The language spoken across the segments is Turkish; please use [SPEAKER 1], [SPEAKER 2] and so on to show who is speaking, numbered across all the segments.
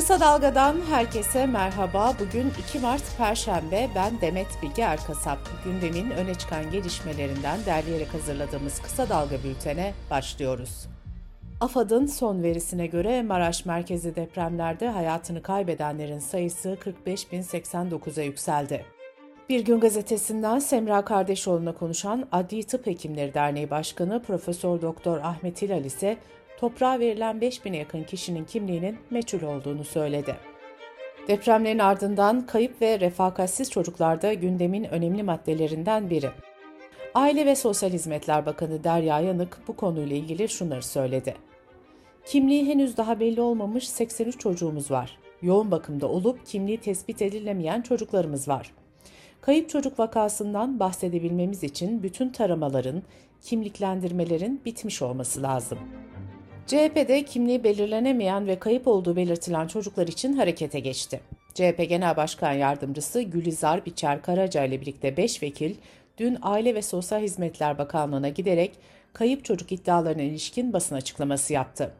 [SPEAKER 1] Kısa Dalga'dan herkese merhaba. Bugün 2 Mart Perşembe. Ben Demet Bilge Erkasap. Gündemin öne çıkan gelişmelerinden derleyerek hazırladığımız Kısa Dalga bültene başlıyoruz. AFAD'ın son verisine göre Maraş merkezi depremlerde hayatını kaybedenlerin sayısı 45.089'a yükseldi. Bir Gün Gazetesi'nden Semra Kardeşoğlu'na konuşan Adli Tıp Hekimleri Derneği Başkanı Profesör Doktor Ahmet Hilal ise toprağa verilen 5000'e yakın kişinin kimliğinin meçhul olduğunu söyledi. Depremlerin ardından kayıp ve refakatsiz çocuklarda gündemin önemli maddelerinden biri. Aile ve Sosyal Hizmetler Bakanı Derya Yanık bu konuyla ilgili şunları söyledi. Kimliği henüz daha belli olmamış 83 çocuğumuz var. Yoğun bakımda olup kimliği tespit edilemeyen çocuklarımız var. Kayıp çocuk vakasından bahsedebilmemiz için bütün taramaların, kimliklendirmelerin bitmiş olması lazım. CHP'de kimliği belirlenemeyen ve kayıp olduğu belirtilen çocuklar için harekete geçti. CHP Genel Başkan Yardımcısı Gülizar Biçer Karaca ile birlikte 5 vekil dün Aile ve Sosyal Hizmetler Bakanlığı'na giderek kayıp çocuk iddialarına ilişkin basın açıklaması yaptı.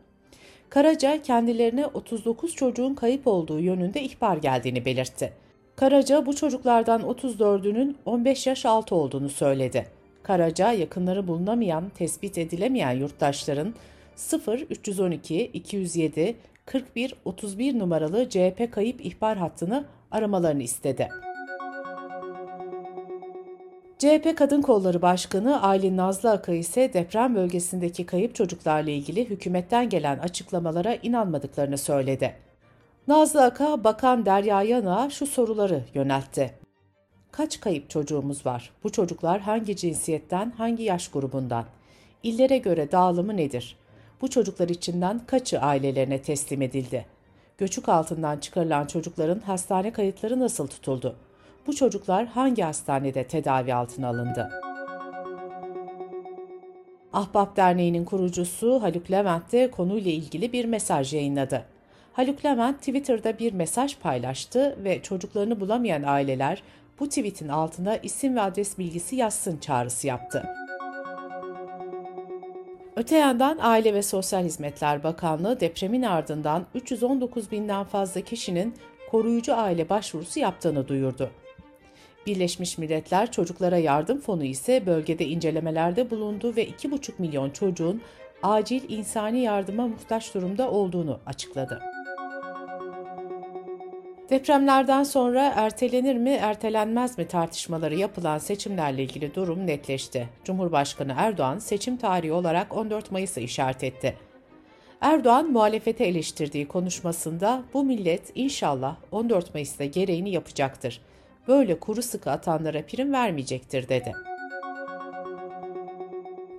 [SPEAKER 1] Karaca kendilerine 39 çocuğun kayıp olduğu yönünde ihbar geldiğini belirtti. Karaca bu çocuklardan 34'ünün 15 yaş altı olduğunu söyledi. Karaca yakınları bulunamayan, tespit edilemeyen yurttaşların 0 312 207 41 31 numaralı CHP kayıp ihbar hattını aramalarını istedi. CHP Kadın Kolları Başkanı Aylin Nazlı Aka ise deprem bölgesindeki kayıp çocuklarla ilgili hükümetten gelen açıklamalara inanmadıklarını söyledi. Nazlı Aka, Bakan Derya Yanık'a şu soruları yöneltti. Kaç kayıp çocuğumuz var? Bu çocuklar hangi cinsiyetten, hangi yaş grubundan? İllere göre dağılımı nedir? Bu çocuklar içinden kaçı ailelerine teslim edildi? Göçük altından çıkarılan çocukların hastane kayıtları nasıl tutuldu? Bu çocuklar hangi hastanede tedavi altına alındı? Ahbap Derneği'nin kurucusu Haluk Levent de konuyla ilgili bir mesaj yayınladı. Haluk Levent Twitter'da bir mesaj paylaştı ve çocuklarını bulamayan aileler bu tweetin altına isim ve adres bilgisi yazsın çağrısı yaptı. Öte yandan Aile ve Sosyal Hizmetler Bakanlığı depremin ardından 319 binden fazla kişinin koruyucu aile başvurusu yaptığını duyurdu. Birleşmiş Milletler Çocuklara Yardım Fonu ise bölgede incelemelerde bulundu ve 2,5 milyon çocuğun acil insani yardıma muhtaç durumda olduğunu açıkladı. Depremlerden sonra ertelenir mi, ertelenmez mi tartışmaları yapılan seçimlerle ilgili durum netleşti. Cumhurbaşkanı Erdoğan seçim tarihi olarak 14 Mayıs'ı işaret etti. Erdoğan muhalefete eleştirdiği konuşmasında bu millet inşallah 14 Mayıs'ta gereğini yapacaktır. Böyle kuru sıkı atanlara prim vermeyecektir dedi.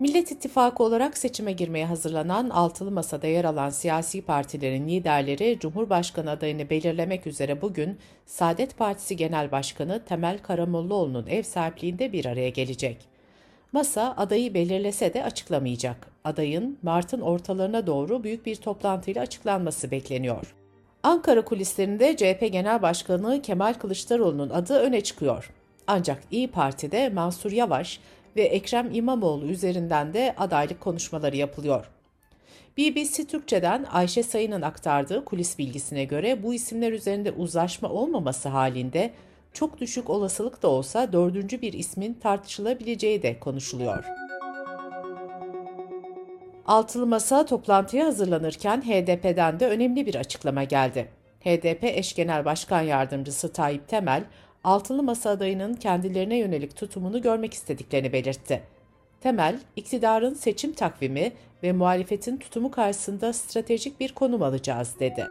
[SPEAKER 1] Millet İttifakı olarak seçime girmeye hazırlanan altılı masada yer alan siyasi partilerin liderleri Cumhurbaşkanı adayını belirlemek üzere bugün Saadet Partisi Genel Başkanı Temel Karamollaoğlu'nun ev sahipliğinde bir araya gelecek. Masa adayı belirlese de açıklamayacak. Adayın Mart'ın ortalarına doğru büyük bir toplantıyla açıklanması bekleniyor. Ankara kulislerinde CHP Genel Başkanı Kemal Kılıçdaroğlu'nun adı öne çıkıyor. Ancak İyi Parti'de Mansur Yavaş ve Ekrem İmamoğlu üzerinden de adaylık konuşmaları yapılıyor. BBC Türkçe'den Ayşe Sayın'ın aktardığı kulis bilgisine göre bu isimler üzerinde uzlaşma olmaması halinde çok düşük olasılık da olsa dördüncü bir ismin tartışılabileceği de konuşuluyor. Altılı Masa toplantıya hazırlanırken HDP'den de önemli bir açıklama geldi. HDP eş genel başkan yardımcısı Tayyip Temel, altılı masa adayının kendilerine yönelik tutumunu görmek istediklerini belirtti. Temel, iktidarın seçim takvimi ve muhalefetin tutumu karşısında stratejik bir konum alacağız dedi.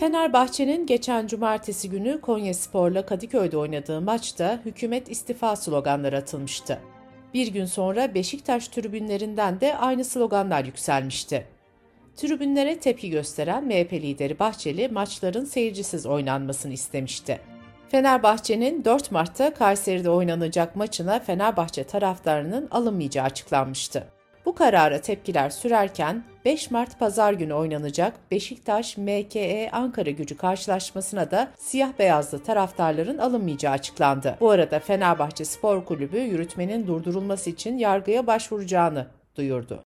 [SPEAKER 1] Fenerbahçe'nin geçen cumartesi günü Konya Spor'la Kadıköy'de oynadığı maçta hükümet istifa sloganları atılmıştı. Bir gün sonra Beşiktaş tribünlerinden de aynı sloganlar yükselmişti. Tribünlere tepki gösteren MHP lideri Bahçeli maçların seyircisiz oynanmasını istemişti. Fenerbahçe'nin 4 Mart'ta Kayseri'de oynanacak maçına Fenerbahçe taraftarının alınmayacağı açıklanmıştı. Bu karara tepkiler sürerken 5 Mart pazar günü oynanacak Beşiktaş MKE Ankara gücü karşılaşmasına da siyah beyazlı taraftarların alınmayacağı açıklandı. Bu arada Fenerbahçe Spor Kulübü yürütmenin durdurulması için yargıya başvuracağını duyurdu.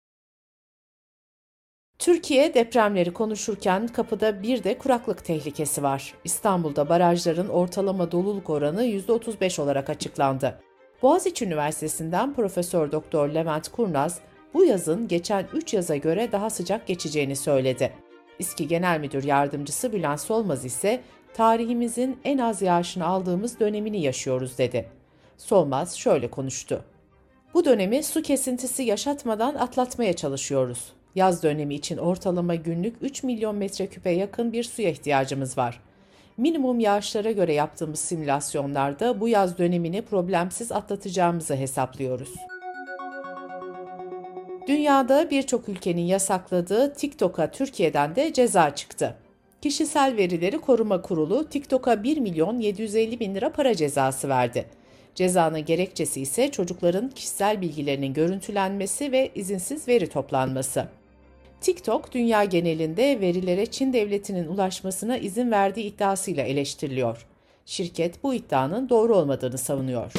[SPEAKER 1] Türkiye depremleri konuşurken kapıda bir de kuraklık tehlikesi var. İstanbul'da barajların ortalama doluluk oranı %35 olarak açıklandı. Boğaziçi Üniversitesi'nden Profesör Doktor Levent Kurnaz, bu yazın geçen 3 yaza göre daha sıcak geçeceğini söyledi. İSKİ Genel Müdür Yardımcısı Bülent Solmaz ise tarihimizin en az yağışını aldığımız dönemini yaşıyoruz dedi. Solmaz şöyle konuştu. Bu dönemi su kesintisi yaşatmadan atlatmaya çalışıyoruz. Yaz dönemi için ortalama günlük 3 milyon metreküpe yakın bir suya ihtiyacımız var. Minimum yağışlara göre yaptığımız simülasyonlarda bu yaz dönemini problemsiz atlatacağımızı hesaplıyoruz. Dünyada birçok ülkenin yasakladığı TikTok'a Türkiye'den de ceza çıktı. Kişisel Verileri Koruma Kurulu TikTok'a 1 milyon 750 bin lira para cezası verdi. Cezanın gerekçesi ise çocukların kişisel bilgilerinin görüntülenmesi ve izinsiz veri toplanması. TikTok dünya genelinde verilere Çin devletinin ulaşmasına izin verdiği iddiasıyla eleştiriliyor. Şirket bu iddianın doğru olmadığını savunuyor.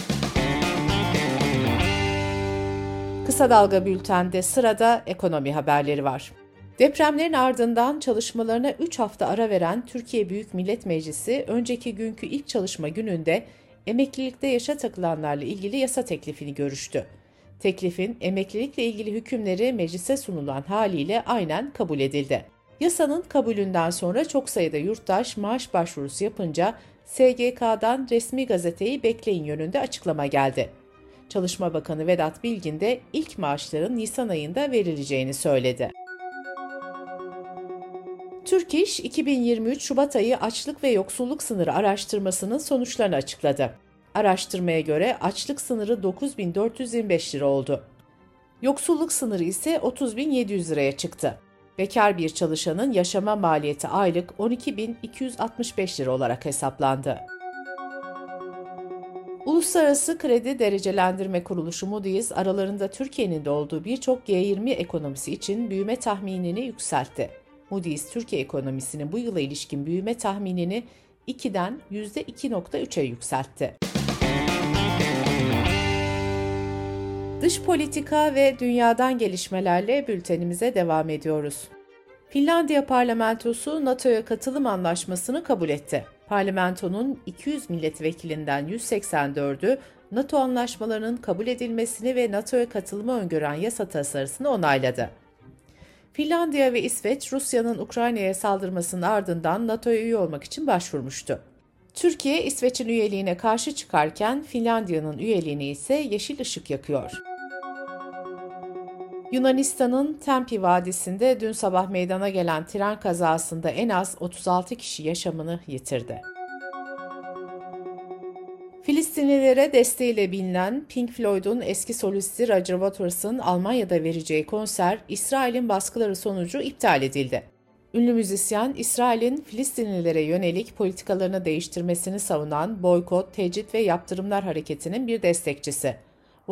[SPEAKER 1] Kısa Dalga Bülten'de sırada ekonomi haberleri var. Depremlerin ardından çalışmalarına 3 hafta ara veren Türkiye Büyük Millet Meclisi önceki günkü ilk çalışma gününde emeklilikte yaşa takılanlarla ilgili yasa teklifini görüştü. Teklifin emeklilikle ilgili hükümleri meclise sunulan haliyle aynen kabul edildi. Yasanın kabulünden sonra çok sayıda yurttaş maaş başvurusu yapınca SGK'dan resmi gazeteyi bekleyin yönünde açıklama geldi. Çalışma Bakanı Vedat Bilgin de ilk maaşların Nisan ayında verileceğini söyledi. Türk İş 2023 Şubat ayı açlık ve yoksulluk sınırı araştırmasının sonuçlarını açıkladı. Araştırmaya göre açlık sınırı 9425 lira oldu. Yoksulluk sınırı ise 30.700 liraya çıktı. Bekar bir çalışanın yaşama maliyeti aylık 12.265 lira olarak hesaplandı. Uluslararası Kredi Derecelendirme Kuruluşu Moody's aralarında Türkiye'nin de olduğu birçok G20 ekonomisi için büyüme tahminini yükseltti. Moody's Türkiye ekonomisinin bu yıla ilişkin büyüme tahminini 2'den %2.3'e yükseltti. Dış politika ve dünyadan gelişmelerle bültenimize devam ediyoruz. Finlandiya parlamentosu NATO'ya katılım anlaşmasını kabul etti. Parlamentonun 200 milletvekilinden 184'ü NATO anlaşmalarının kabul edilmesini ve NATO'ya katılımı öngören yasa tasarısını onayladı. Finlandiya ve İsveç, Rusya'nın Ukrayna'ya saldırmasının ardından NATO'ya üye olmak için başvurmuştu. Türkiye, İsveç'in üyeliğine karşı çıkarken Finlandiya'nın üyeliğine ise yeşil ışık yakıyor. Yunanistan'ın Tempi Vadisi'nde dün sabah meydana gelen tren kazasında en az 36 kişi yaşamını yitirdi. Filistinlilere desteğiyle bilinen Pink Floyd'un eski solisti Roger Waters'ın Almanya'da vereceği konser İsrail'in baskıları sonucu iptal edildi. Ünlü müzisyen, İsrail'in Filistinlilere yönelik politikalarını değiştirmesini savunan boykot, tecrit ve yaptırımlar hareketinin bir destekçisi.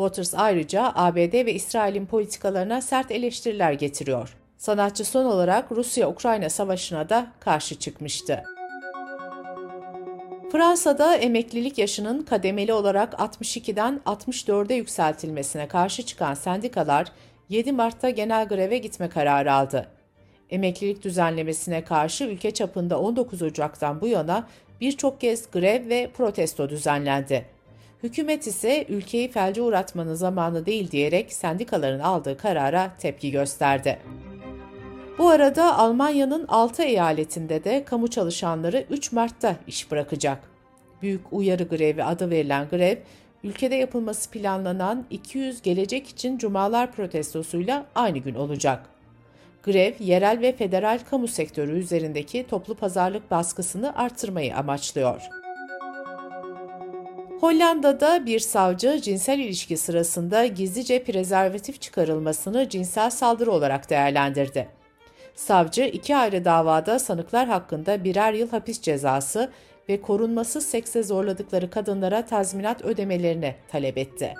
[SPEAKER 1] Waters ayrıca ABD ve İsrail'in politikalarına sert eleştiriler getiriyor. Sanatçı son olarak Rusya-Ukrayna savaşına da karşı çıkmıştı. Fransa'da emeklilik yaşının kademeli olarak 62'den 64'e yükseltilmesine karşı çıkan sendikalar 7 Mart'ta genel greve gitme kararı aldı. Emeklilik düzenlemesine karşı ülke çapında 19 Ocak'tan bu yana birçok kez grev ve protesto düzenlendi. Hükümet ise ülkeyi felce uğratmanın zamanı değil diyerek sendikaların aldığı karara tepki gösterdi. Bu arada Almanya'nın 6 eyaletinde de kamu çalışanları 3 Mart'ta iş bırakacak. Büyük Uyarı Grevi adı verilen grev, ülkede yapılması planlanan 200 gelecek için cumalar protestosuyla aynı gün olacak. Grev, yerel ve federal kamu sektörü üzerindeki toplu pazarlık baskısını artırmayı amaçlıyor. Hollanda'da bir savcı cinsel ilişki sırasında gizlice prezervatif çıkarılmasını cinsel saldırı olarak değerlendirdi. Savcı iki ayrı davada sanıklar hakkında birer yıl hapis cezası ve korunmasız sekse zorladıkları kadınlara tazminat ödemelerini talep etti.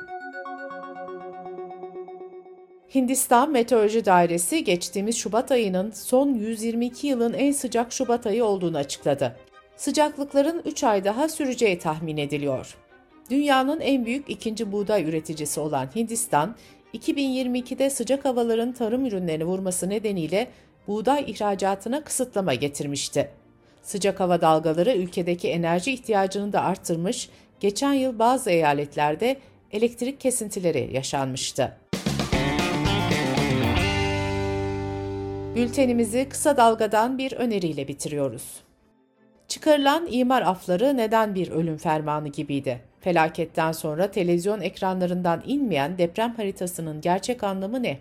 [SPEAKER 1] Hindistan Meteoroloji Dairesi geçtiğimiz Şubat ayının son 122 yılın en sıcak Şubat ayı olduğunu açıkladı. Sıcaklıkların 3 ay daha süreceği tahmin ediliyor. Dünyanın en büyük ikinci buğday üreticisi olan Hindistan, 2022'de sıcak havaların tarım ürünlerini vurması nedeniyle buğday ihracatına kısıtlama getirmişti. Sıcak hava dalgaları ülkedeki enerji ihtiyacını da arttırmış, geçen yıl bazı eyaletlerde elektrik kesintileri yaşanmıştı. Bültenimizi kısa dalgadan bir öneriyle bitiriyoruz. Çıkarılan imar afları neden bir ölüm fermanı gibiydi? Felaketten sonra televizyon ekranlarından inmeyen deprem haritasının gerçek anlamı ne?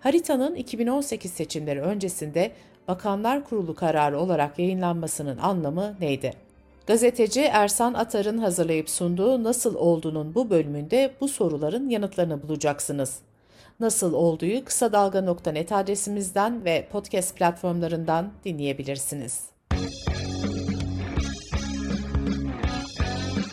[SPEAKER 1] Haritanın 2018 seçimleri öncesinde Bakanlar Kurulu kararı olarak yayınlanmasının anlamı neydi? Gazeteci Ersan Atar'ın hazırlayıp sunduğu Nasıl Olduğunun bu bölümünde bu soruların yanıtlarını bulacaksınız. Nasıl Olduğu'yu kısa dalga.net adresimizden ve podcast platformlarından dinleyebilirsiniz.